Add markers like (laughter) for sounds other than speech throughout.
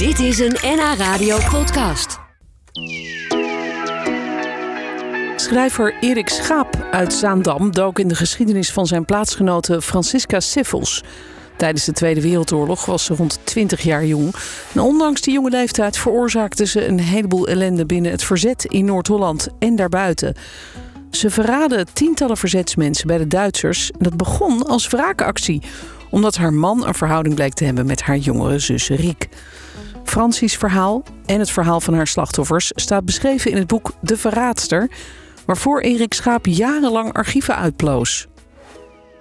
Dit is een NH Radio podcast. Schrijver Erik Schaap uit Zaandam dook in de geschiedenis van zijn plaatsgenote Francisca Siffels. Tijdens de Tweede Wereldoorlog was ze rond 20 jaar jong. En ondanks die jonge leeftijd veroorzaakte ze een heleboel ellende binnen het verzet in Noord-Holland en daarbuiten. Ze verraadde tientallen verzetsmensen bij de Duitsers. En dat begon als wraakactie, omdat haar man een verhouding bleek te hebben met haar jongere zus Riek. Francie's verhaal en het verhaal van haar slachtoffers staat beschreven in het boek De Verraadster, waarvoor Erik Schaap jarenlang archieven uitploos.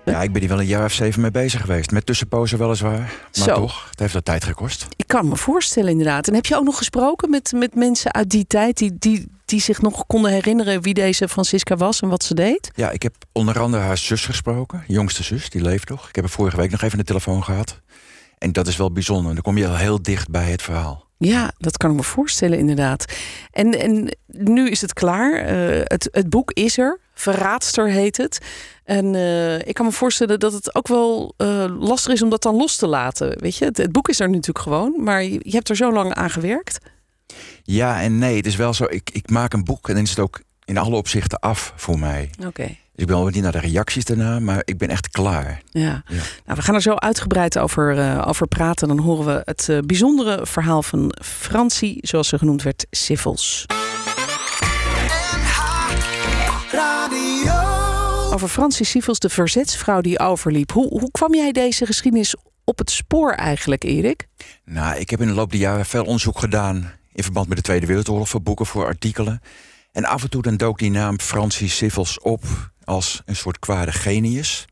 Ja, ik ben hier wel een jaar of zeven mee bezig geweest. Met tussenpozen weliswaar. Maar Zo. toch, het heeft wat tijd gekost. Ik kan me voorstellen, inderdaad. En heb je ook nog gesproken met, met mensen uit die tijd die, die, die zich nog konden herinneren wie deze Francisca was en wat ze deed? Ja, ik heb onder andere haar zus gesproken. Jongste zus, die leeft nog. Ik heb haar vorige week nog even aan de telefoon gehad. En dat is wel bijzonder. Dan kom je al heel dicht bij het verhaal. Ja, dat kan ik me voorstellen, inderdaad. En, en nu is het klaar. Eh, het, het boek is er. Verraadster heet het. En eh, ik kan me voorstellen dat het ook wel eh, lastig is om dat dan los te laten. Weet je, het, het boek is er natuurlijk gewoon, maar je, je hebt er zo lang aan gewerkt. Ja en nee, het is wel zo. Ik, ik maak een boek en dan is het ook in alle opzichten af voor mij. Oké. Ik ben wel benieuwd naar de reacties daarna, maar ik ben echt klaar. Ja. Ja. Nou, we gaan er zo uitgebreid over, eh, over praten. Dan horen we het eh, bijzondere verhaal van Francie, zoals ze genoemd werd, Siffels. Over Francie Siffels, de verzetsvrouw die overliep. Hoe, hoe kwam jij deze geschiedenis op het spoor eigenlijk, Erik? Nou, ik heb in de loop der jaren veel onderzoek gedaan... in verband met de Tweede Wereldoorlog voor boeken, voor artikelen. En af en toe dan dook die naam Francis Siffels op... als een soort kwade genius.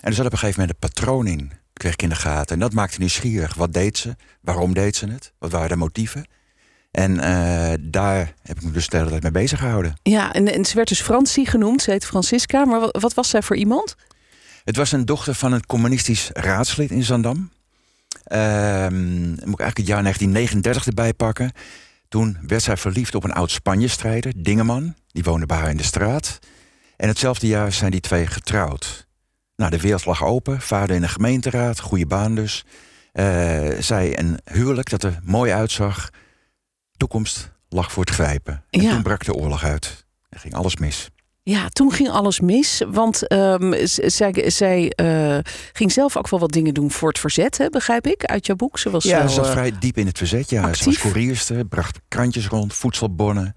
En er zat op een gegeven moment een patroon in, kreeg ik in de gaten. En dat maakte nieuwsgierig. Wat deed ze? Waarom deed ze het? Wat waren de motieven? En eh, daar heb ik me dus de hele tijd mee bezig gehouden. Ja, en, en ze werd dus Francie genoemd. Ze heet Francisca. Maar wat, wat was zij voor iemand? Het was een dochter van een communistisch raadslid in Zandam. Ehm, moet ik eigenlijk het jaar 1939 erbij pakken. Toen werd zij verliefd op een oud Spanje-strijder, Dingeman. Die woonde bij haar in de straat. En hetzelfde jaar zijn die twee getrouwd. Nou, de wereld lag open. Vader in de gemeenteraad, goede baan dus. Eh, zij een huwelijk dat er mooi uitzag. Toekomst lag voor het grijpen. En Ja. toen brak de oorlog uit. Er ging alles mis. Ja, toen ging alles mis. Want ehm, zij, zij eh, ging zelf ook wel wat dingen doen voor het verzet, hè, begrijp ik, uit jouw boek. Ze was Ja, zo, ze zat eh, vrij diep in het verzet. Ja. Ze was koerierster, bracht krantjes rond, voedselbonnen.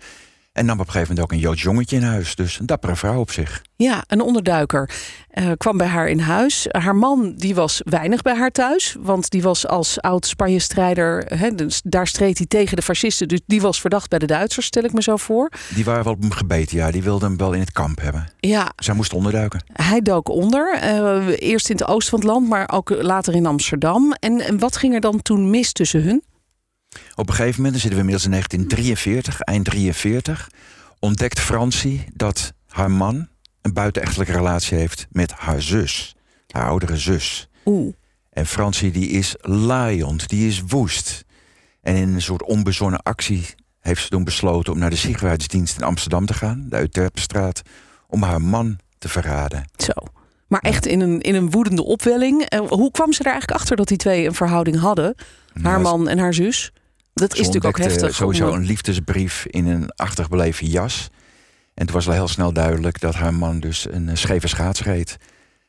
En nam op een gegeven moment ook een Joods jongetje in huis. Dus een dappere vrouw op zich. Ja, een onderduiker eh, kwam bij haar in huis. Haar man die was weinig bij haar thuis, want die was als oud Spanje-strijder, dus daar streed hij tegen de fascisten, dus die was verdacht bij de Duitsers, stel ik me zo voor. Die waren wel op hem gebeten, ja. Die wilden hem wel in het kamp hebben. Ja, Zij moest onderduiken. hij dook onder, eh, eerst in het oosten van het land, maar ook later in Amsterdam. En, en wat ging er dan toen mis tussen hun? Op een gegeven moment, dan zitten we inmiddels in 1943, eind 43... ontdekt Francie dat haar man een buitenechtelijke relatie heeft met haar zus. Haar oudere zus. Oeh, En Francie die is laaiend, die is woest. En in een soort onbezonnen actie heeft ze toen besloten... om naar de Ziekenhuisdienst in Amsterdam te gaan, de Euterpenstraat... om haar man te verraden. zo. Maar echt in een, in een woedende opwelling. Eh, hoe kwam ze er eigenlijk achter dat die twee een verhouding hadden? Haar Nou, man en haar zus? Dat is natuurlijk ook heftig. Sowieso een liefdesbrief in een achtig beleven jas. En het was wel heel snel duidelijk dat haar man dus een eh, scheve schaats reed.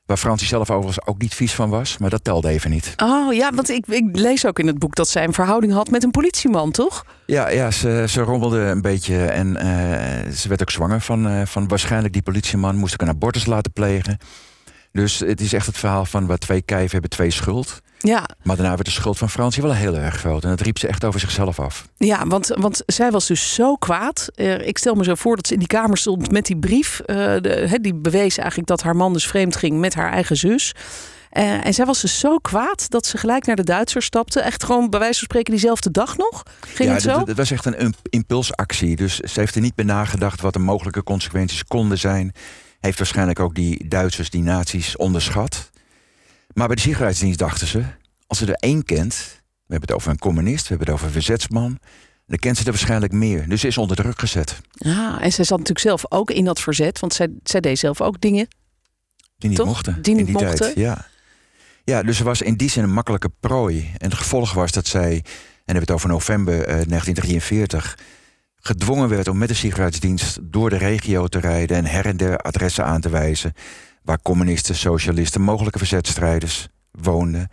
Waar Francie zelf overigens ook niet vies van was, maar dat telde even niet. Oh ja, want ik, ik lees ook in het boek dat zij een verhouding had met een politieman, toch? Ja, ja ze, ze rommelde een beetje en eh, ze werd ook zwanger van, eh, van waarschijnlijk die politieman. Moest ook een abortus laten plegen. Dus het is echt het verhaal van waar twee kijven hebben twee schuld. Ja, Maar daarna werd de schuld van Francie wel heel erg groot. En dat riep ze echt over zichzelf af. ja want, want zij was dus zo kwaad. Eh, ik stel me zo voor dat ze in die kamer stond met die brief. eh, de, die bewees eigenlijk dat haar man dus vreemd ging met haar eigen zus. Eh, en zij was dus zo kwaad dat ze gelijk naar de Duitsers stapte. Echt gewoon bij wijze van spreken diezelfde dag nog. Ging ja, het zo? was echt een imp- impulsactie. Dus ze heeft er niet bij nagedacht wat de mogelijke consequenties konden zijn. Heeft waarschijnlijk ook die Duitsers, die nazi's, onderschat. Maar bij de Ziekenhuisdienst dachten ze... als ze er één kent... we hebben het over een communist, we hebben het over een verzetsman... dan kent ze er waarschijnlijk meer. Dus ze is onder druk gezet. Ja, en zij zat natuurlijk zelf ook in dat verzet. Want zij, zij deed zelf ook dingen. Die niet Toch? mochten. Die in niet die mochten. tijd. Ja. ja, dus ze was in die zin een makkelijke prooi. En het gevolg was dat zij en hebben het over november eh, 1943, gedwongen werd om met de sigaretsdienst door de regio te rijden en her en der adressen aan te wijzen waar communisten, socialisten, mogelijke verzetstrijders woonden.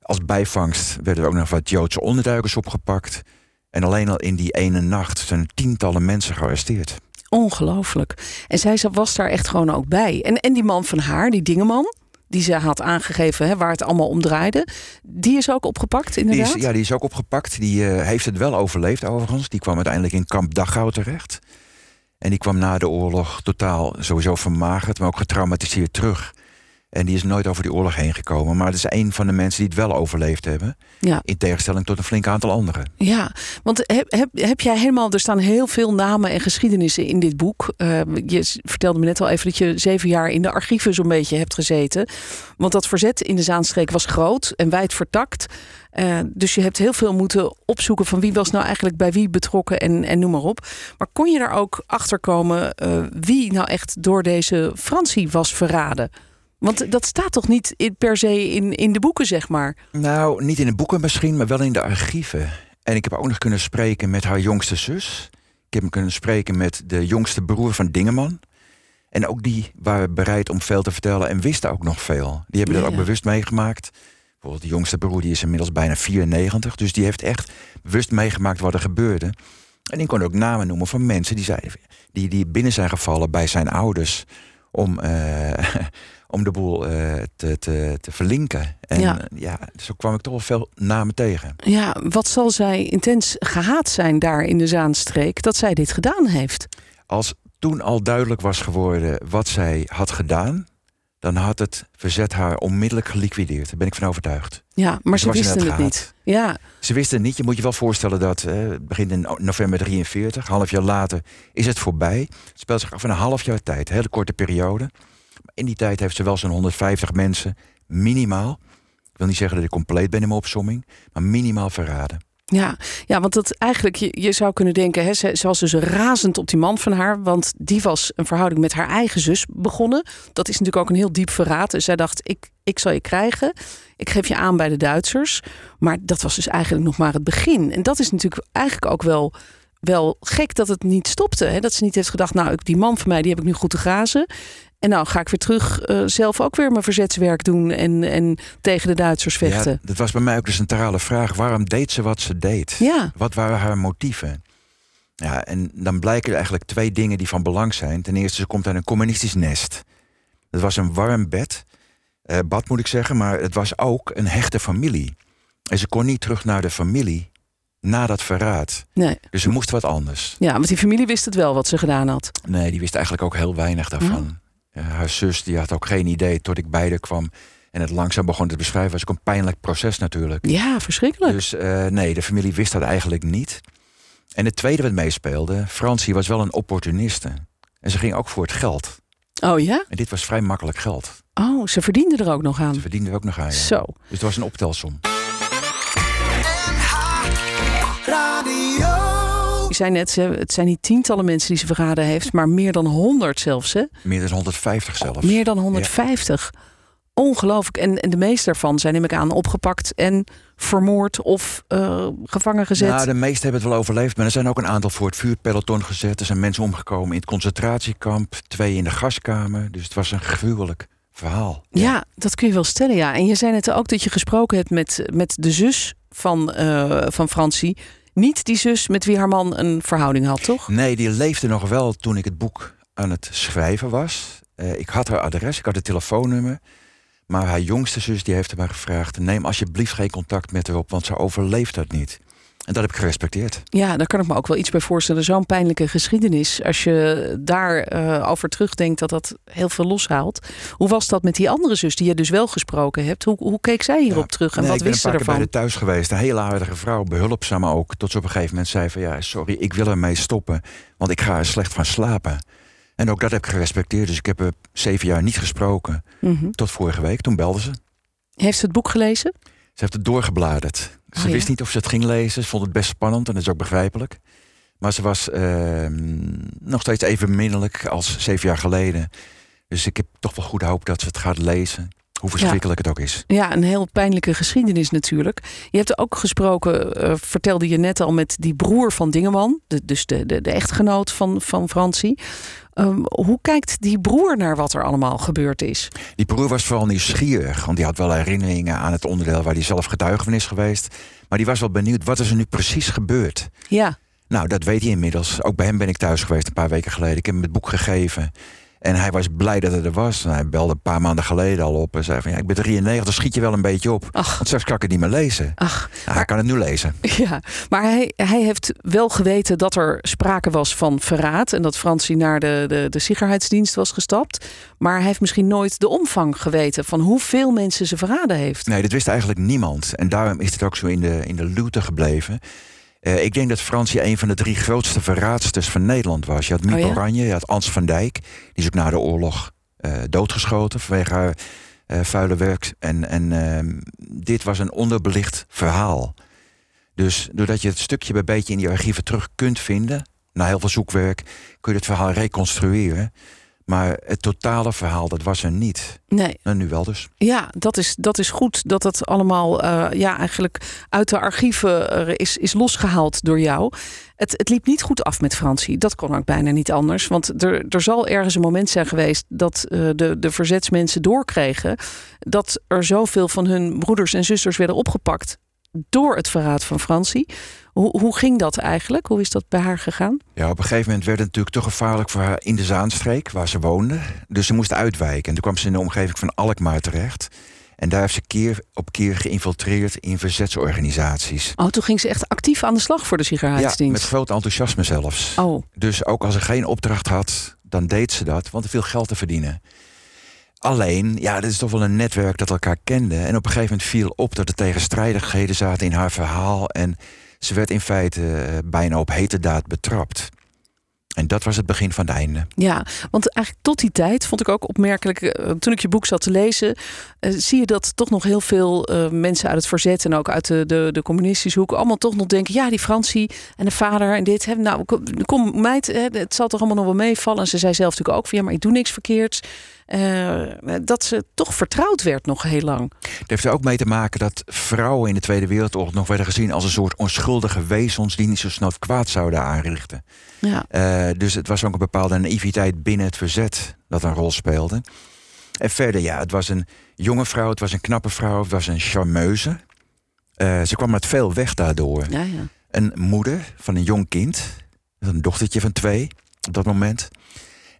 Als bijvangst werden er ook nog wat Joodse onderduikers opgepakt. En alleen al in die ene nacht zijn tientallen mensen gearresteerd. Ongelooflijk. En zij was daar echt gewoon ook bij. En, en die man van haar, die dingeman, die ze had aangegeven hè, waar het allemaal om draaide, die is ook opgepakt inderdaad? Die is, ja, die is ook opgepakt. Die uh, heeft het wel overleefd overigens. Die kwam uiteindelijk in kamp Dachau terecht. En die kwam na de oorlog totaal sowieso vermagerd, maar ook getraumatiseerd terug. En die is nooit over die oorlog heen gekomen. Maar het is een van de mensen die het wel overleefd hebben. Ja. In tegenstelling tot een flink aantal anderen. Ja, want heb, heb, heb jij helemaal... Er staan heel veel namen en geschiedenissen in dit boek. Uh, je vertelde me net al even dat je zeven jaar in de archieven zo'n beetje hebt gezeten. Want dat verzet in de Zaanstreek was groot en wijd vertakt. Uh, dus je hebt heel veel moeten opzoeken van wie was nou eigenlijk bij wie betrokken en, en noem maar op. Maar kon je daar ook achter komen uh, wie nou echt door deze Fransie was verraden? Want dat staat toch niet in, per se in, in de boeken, zeg maar? Nou, niet in de boeken misschien, maar wel in de archieven. En ik heb ook nog kunnen spreken met haar jongste zus. Ik heb kunnen spreken met de jongste broer van Dingeman. En ook die waren bereid om veel te vertellen en wisten ook nog veel. Die hebben Ja, er ook ja. bewust meegemaakt. Bijvoorbeeld de jongste broer die is inmiddels bijna 94. Dus die heeft echt bewust meegemaakt wat er gebeurde. En ik kon ook namen noemen van mensen die, zeiden, die, die binnen zijn gevallen bij zijn ouders. Om, eh, (laughs) om de boel eh, te, te, te verlinken. En Ja. ja. ja, zo kwam ik toch wel veel namen tegen. Ja, wat zal zij intens gehaat zijn daar in de Zaanstreek dat zij dit gedaan heeft? Als toen al duidelijk was geworden wat zij had gedaan, dan had het verzet haar onmiddellijk geliquideerd. Daar ben ik van overtuigd. Ja, maar ze wisten het niet. Ja, Ze wisten het niet. Je moet je wel voorstellen dat eh, het begint in november 43. Half jaar later is het voorbij. Het speelt zich af in een half jaar tijd. Een hele korte periode. Maar in die tijd heeft ze wel zo'n 150 mensen minimaal. Ik wil niet zeggen dat ik compleet ben in mijn opsomming. Maar minimaal verraden. Ja, ja want dat eigenlijk, je, je zou kunnen denken, hè, ze, was dus razend op die man van haar, want die was een verhouding met haar eigen zus begonnen. Dat is natuurlijk ook een heel diep verraad. Dus zij dacht, ik, ik zal je krijgen. Ik geef je aan bij de Duitsers. Maar dat was dus eigenlijk nog maar het begin. En dat is natuurlijk eigenlijk ook wel, wel gek dat het niet stopte. Hè? Dat ze niet heeft gedacht, nou, die man van mij, die heb ik nu goed te grazen. En nou ga ik weer terug eh, zelf ook weer mijn verzetswerk doen en, en tegen de Duitsers vechten. Ja, dat was bij mij ook de centrale vraag. Waarom deed ze wat ze deed? Ja, Wat waren haar motieven? Ja, en dan blijken er eigenlijk twee dingen die van belang zijn. Ten eerste, ze komt uit een communistisch nest. Het was een warm bed, eh, bad moet ik zeggen, maar het was ook een hechte familie. En ze kon niet terug naar de familie na dat verraad. nee. Dus ze moest wat anders. Ja, want die familie wist het wel wat ze gedaan had. Nee, die wist eigenlijk ook heel weinig daarvan. Haar zus die had ook geen idee tot ik bij kwam en het langzaam begon te beschrijven. was ook een pijnlijk proces natuurlijk. Ja, verschrikkelijk. Dus eh, nee, de familie wist dat eigenlijk niet. En het tweede wat meespeelde, Francie was wel een opportuniste. En ze ging ook voor het geld. Oh ja? En dit was vrij makkelijk geld. Oh, ze verdiende er ook nog aan. Ze verdiende er ook nog aan. ja. Zo. Dus het was een optelsom. Zei net, ze- het zijn niet tientallen mensen die ze verraden heeft, maar meer dan 100 zelfs. Hè? Meer dan 150 zelfs. Meer dan 150. Ongelooflijk. En, en de meeste daarvan zijn, neem ik aan, opgepakt en vermoord of eh, gevangen gezet. Nou, de meesten hebben het wel overleefd, maar er zijn ook een aantal voor het vuurpeloton gezet. Er zijn mensen omgekomen in het concentratiekamp, twee in de gaskamer. Dus het was een gruwelijk verhaal. ja. dat kun je wel stellen, ja. En je zei net ook dat je gesproken hebt met, met de zus van, eh, van Francie. Niet die zus met wie haar man een verhouding had, toch? Nee, die leefde nog wel toen ik het boek aan het schrijven was. Eh, ik had haar adres, ik had het telefoonnummer. Maar haar jongste zus die heeft er maar gevraagd... neem alsjeblieft geen contact met haar op, want ze overleeft dat niet. En dat heb ik gerespecteerd. Ja, daar kan ik me ook wel iets bij voorstellen. Zo'n pijnlijke geschiedenis. Als je daar eh, over terugdenkt dat dat heel veel loshaalt. Hoe was dat met die andere zus die je dus wel gesproken hebt? Hoe, hoe keek zij hierop Ja. terug en Nee, wat ik ben wist ze paar keer bij ervan? de thuis geweest. Een hele aardige vrouw, behulpzaam ook. Tot ze op een gegeven moment zei van... ja, sorry, ik wil ermee stoppen. Want ik ga er slecht van slapen. En ook dat heb ik gerespecteerd. Dus ik heb er zeven jaar niet gesproken. Mhm. Tot vorige week, toen belde ze. Heeft ze het boek gelezen? Ze heeft het doorgebladerd. Ze Oh, ja? wist niet of ze het ging lezen. Ze vond het best spannend en dat is ook begrijpelijk. Maar ze was ehm, nog steeds even beminnelijk als zeven jaar geleden. Dus ik heb toch wel goed hoop dat ze het gaat lezen. Hoe verschrikkelijk het ook is. Ja, een heel pijnlijke geschiedenis natuurlijk. Je hebt ook gesproken, uh, vertelde je net al, met die broer van Dingeman. De, dus de, de, de, echtgenoot van, van Francie. Um, hoe kijkt die broer naar wat er allemaal gebeurd is? Die broer was vooral nieuwsgierig. Want die had wel herinneringen aan het onderdeel waar hij zelf getuige van is geweest. Maar die was wel benieuwd, wat is er nu precies gebeurd? Ja. Nou, dat weet hij inmiddels. Ook bij hem ben ik thuis geweest een paar weken geleden. Ik heb hem het boek gegeven. En hij was blij dat het er was. En hij belde een paar maanden geleden al op en zei van ja, ik ben 93, schiet je wel een beetje op. Ach. Want straks kan ik het niet meer lezen. Ach, nou, maar, hij kan het nu lezen. (laughs) Ja, maar hij, hij heeft wel geweten dat er sprake was van verraad en dat Fransie naar de, de, de sicherheidsdienst was gestapt. Maar hij heeft misschien nooit de omvang geweten van hoeveel mensen ze verraden heeft. Nee, dat wist eigenlijk niemand. En daarom is het ook zo in de, in de lute gebleven. Uh, ik denk dat Fransie een van de drie grootste verraadsters van Nederland was. Je had Miep Oh ja? Oranje, je had Ans van Dijk. Die is ook na de oorlog uh, doodgeschoten vanwege haar uh, vuile werk. En, en ehm, dit was een onderbelicht verhaal. Dus doordat je het stukje bij beetje in die archieven terug kunt vinden... na heel veel zoekwerk, kun je het verhaal reconstrueren... Maar het totale verhaal, dat was er niet. Nee. En nu wel dus. Ja, dat is, dat is goed dat het allemaal uh, ja, eigenlijk uit de archieven uh, is, is losgehaald door jou. Het, het liep niet goed af met Francie. Dat kon ook bijna niet anders. Want er, er zal ergens een moment zijn geweest dat uh, de, de verzetsmensen doorkregen dat er zoveel van hun broeders en zusters werden opgepakt door het verraad van Francie. Hoe, hoe ging dat eigenlijk? Hoe is dat bij haar gegaan? Ja, op een gegeven moment werd het natuurlijk te gevaarlijk voor haar in de Zaanstreek, waar ze woonde. Dus ze moest uitwijken. En toen kwam ze in de omgeving van Alkmaar terecht. En daar heeft ze keer op keer geïnfiltreerd in verzetsorganisaties. Oh, toen ging ze echt actief aan de slag voor de sigaretdienst? Ja, met groot enthousiasme zelfs. Oh. Dus ook als ze geen opdracht had, dan deed ze dat, want er viel geld te verdienen. Alleen, ja, dit is toch wel een netwerk dat elkaar kende. En op een gegeven moment viel op dat er tegenstrijdigheden zaten in haar verhaal. En ze werd in feite uh, bijna op hete daad betrapt. En dat was het begin van het einde. Ja, want eigenlijk tot die tijd vond ik ook opmerkelijk. Uh, toen ik je boek zat te lezen, uh, zie je dat toch nog heel veel uh, mensen uit het verzet en ook uit de, de, de communistische hoek allemaal toch nog denken: ja, die Fransie en de vader en dit. Hè, nou, kom, meid, hè, het zal toch allemaal nog wel meevallen. En ze zei zelf natuurlijk ook: van, ja, maar ik doe niks verkeerds. Uh, dat ze toch vertrouwd werd nog heel lang. Het heeft er ook mee te maken dat vrouwen in de Tweede Wereldoorlog nog werden gezien als een soort onschuldige wezens die niet zo snel kwaad zouden aanrichten. Ja. Uh, dus het was ook een bepaalde naïviteit binnen het verzet dat een rol speelde. En verder, ja, het was een jonge vrouw, het was een knappe vrouw, het was een charmeuse. Uh, ze kwam met veel weg daardoor. Ja, ja. Een moeder van een jong kind, een dochtertje van twee op dat moment.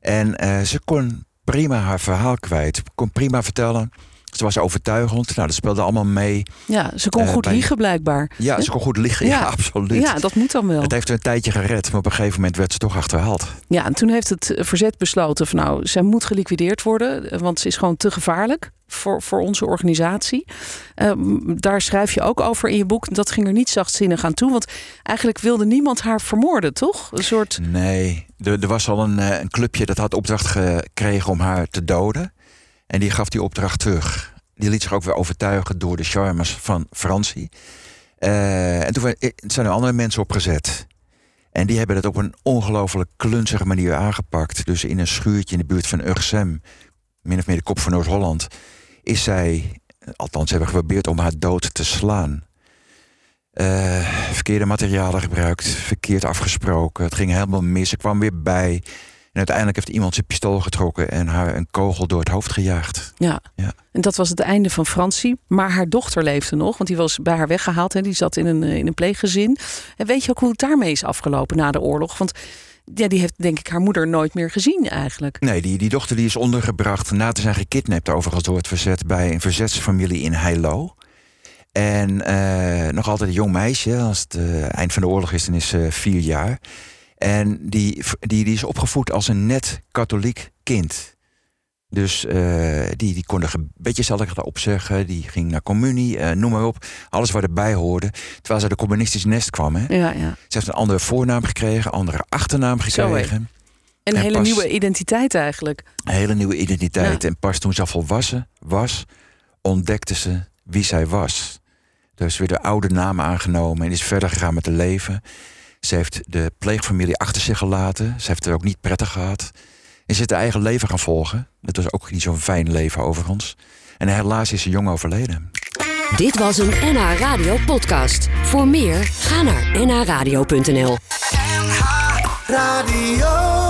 En uh, ze kon prima haar verhaal kwijt. Kon prima vertellen. Ze was overtuigend. Nou, dat speelde allemaal mee. Ja, ze kon uh, goed bij... liegen blijkbaar. Ja, He? ze kon goed liggen. Ja. ja. absoluut. Ja, dat moet dan wel. Het heeft een tijdje gered, maar op een gegeven moment werd ze toch achterhaald. Ja, en toen heeft het verzet besloten van nou, zij moet geliquideerd worden, want ze is gewoon te gevaarlijk voor, voor onze organisatie. Uh, daar schrijf je ook over in je boek. Dat ging er niet zachtzinnig aan toe, want eigenlijk wilde niemand haar vermoorden, toch? Een soort. Nee, er, er was al een, een clubje dat had opdracht gekregen om haar te doden. En die gaf die opdracht terug. Die liet zich ook weer overtuigen door de charmes van Francie. Uh, en toen zijn er andere mensen opgezet. En die hebben het op een ongelooflijk klunzige manier aangepakt. Dus in een schuurtje in de buurt van Urgsem, min of meer de kop van Noord-Holland, is zij, althans hebben geprobeerd om haar dood te slaan. Uh, verkeerde materialen gebruikt, verkeerd afgesproken. Het ging helemaal mis. Ze kwam weer bij. En uiteindelijk heeft iemand zijn pistool getrokken en haar een kogel door het hoofd gejaagd. Ja. ja. En dat was het einde van Francie. Maar haar dochter leefde nog, want die was bij haar weggehaald. Hè. Die zat in een, in een pleeggezin. En weet je ook hoe het daarmee is afgelopen na de oorlog? Want ja, die heeft denk ik haar moeder nooit meer gezien eigenlijk. Nee, die, die dochter die is ondergebracht na te zijn gekidnapt overigens door het verzet bij een verzetsfamilie in Heilo. En uh, nog altijd een jong meisje, als het uh, eind van de oorlog is, dan is ze vier jaar. En die, die, die is opgevoed als een net katholiek kind. Dus uh, die, die kon er gebedjes zal ik zeggen. Die ging naar communie, uh, noem maar op. Alles wat erbij hoorde. Terwijl ze de communistische nest kwam. Hè. Ja, ja. Ze heeft een andere voornaam gekregen, andere achternaam gekregen. Een hele pas, nieuwe identiteit eigenlijk. Een hele nieuwe identiteit. Ja. En pas toen ze al volwassen was, ontdekte ze wie zij was. Dus weer de oude naam aangenomen en is verder gegaan met het leven. Ze heeft de pleegfamilie achter zich gelaten. Ze heeft het ook niet prettig gehad. En ze is haar eigen leven gaan volgen. Het was ook niet zo'n fijn leven overigens. En helaas is ze jong overleden. Dit was een NH Radio podcast. Voor meer, ga naar nhradio.nl NH Radio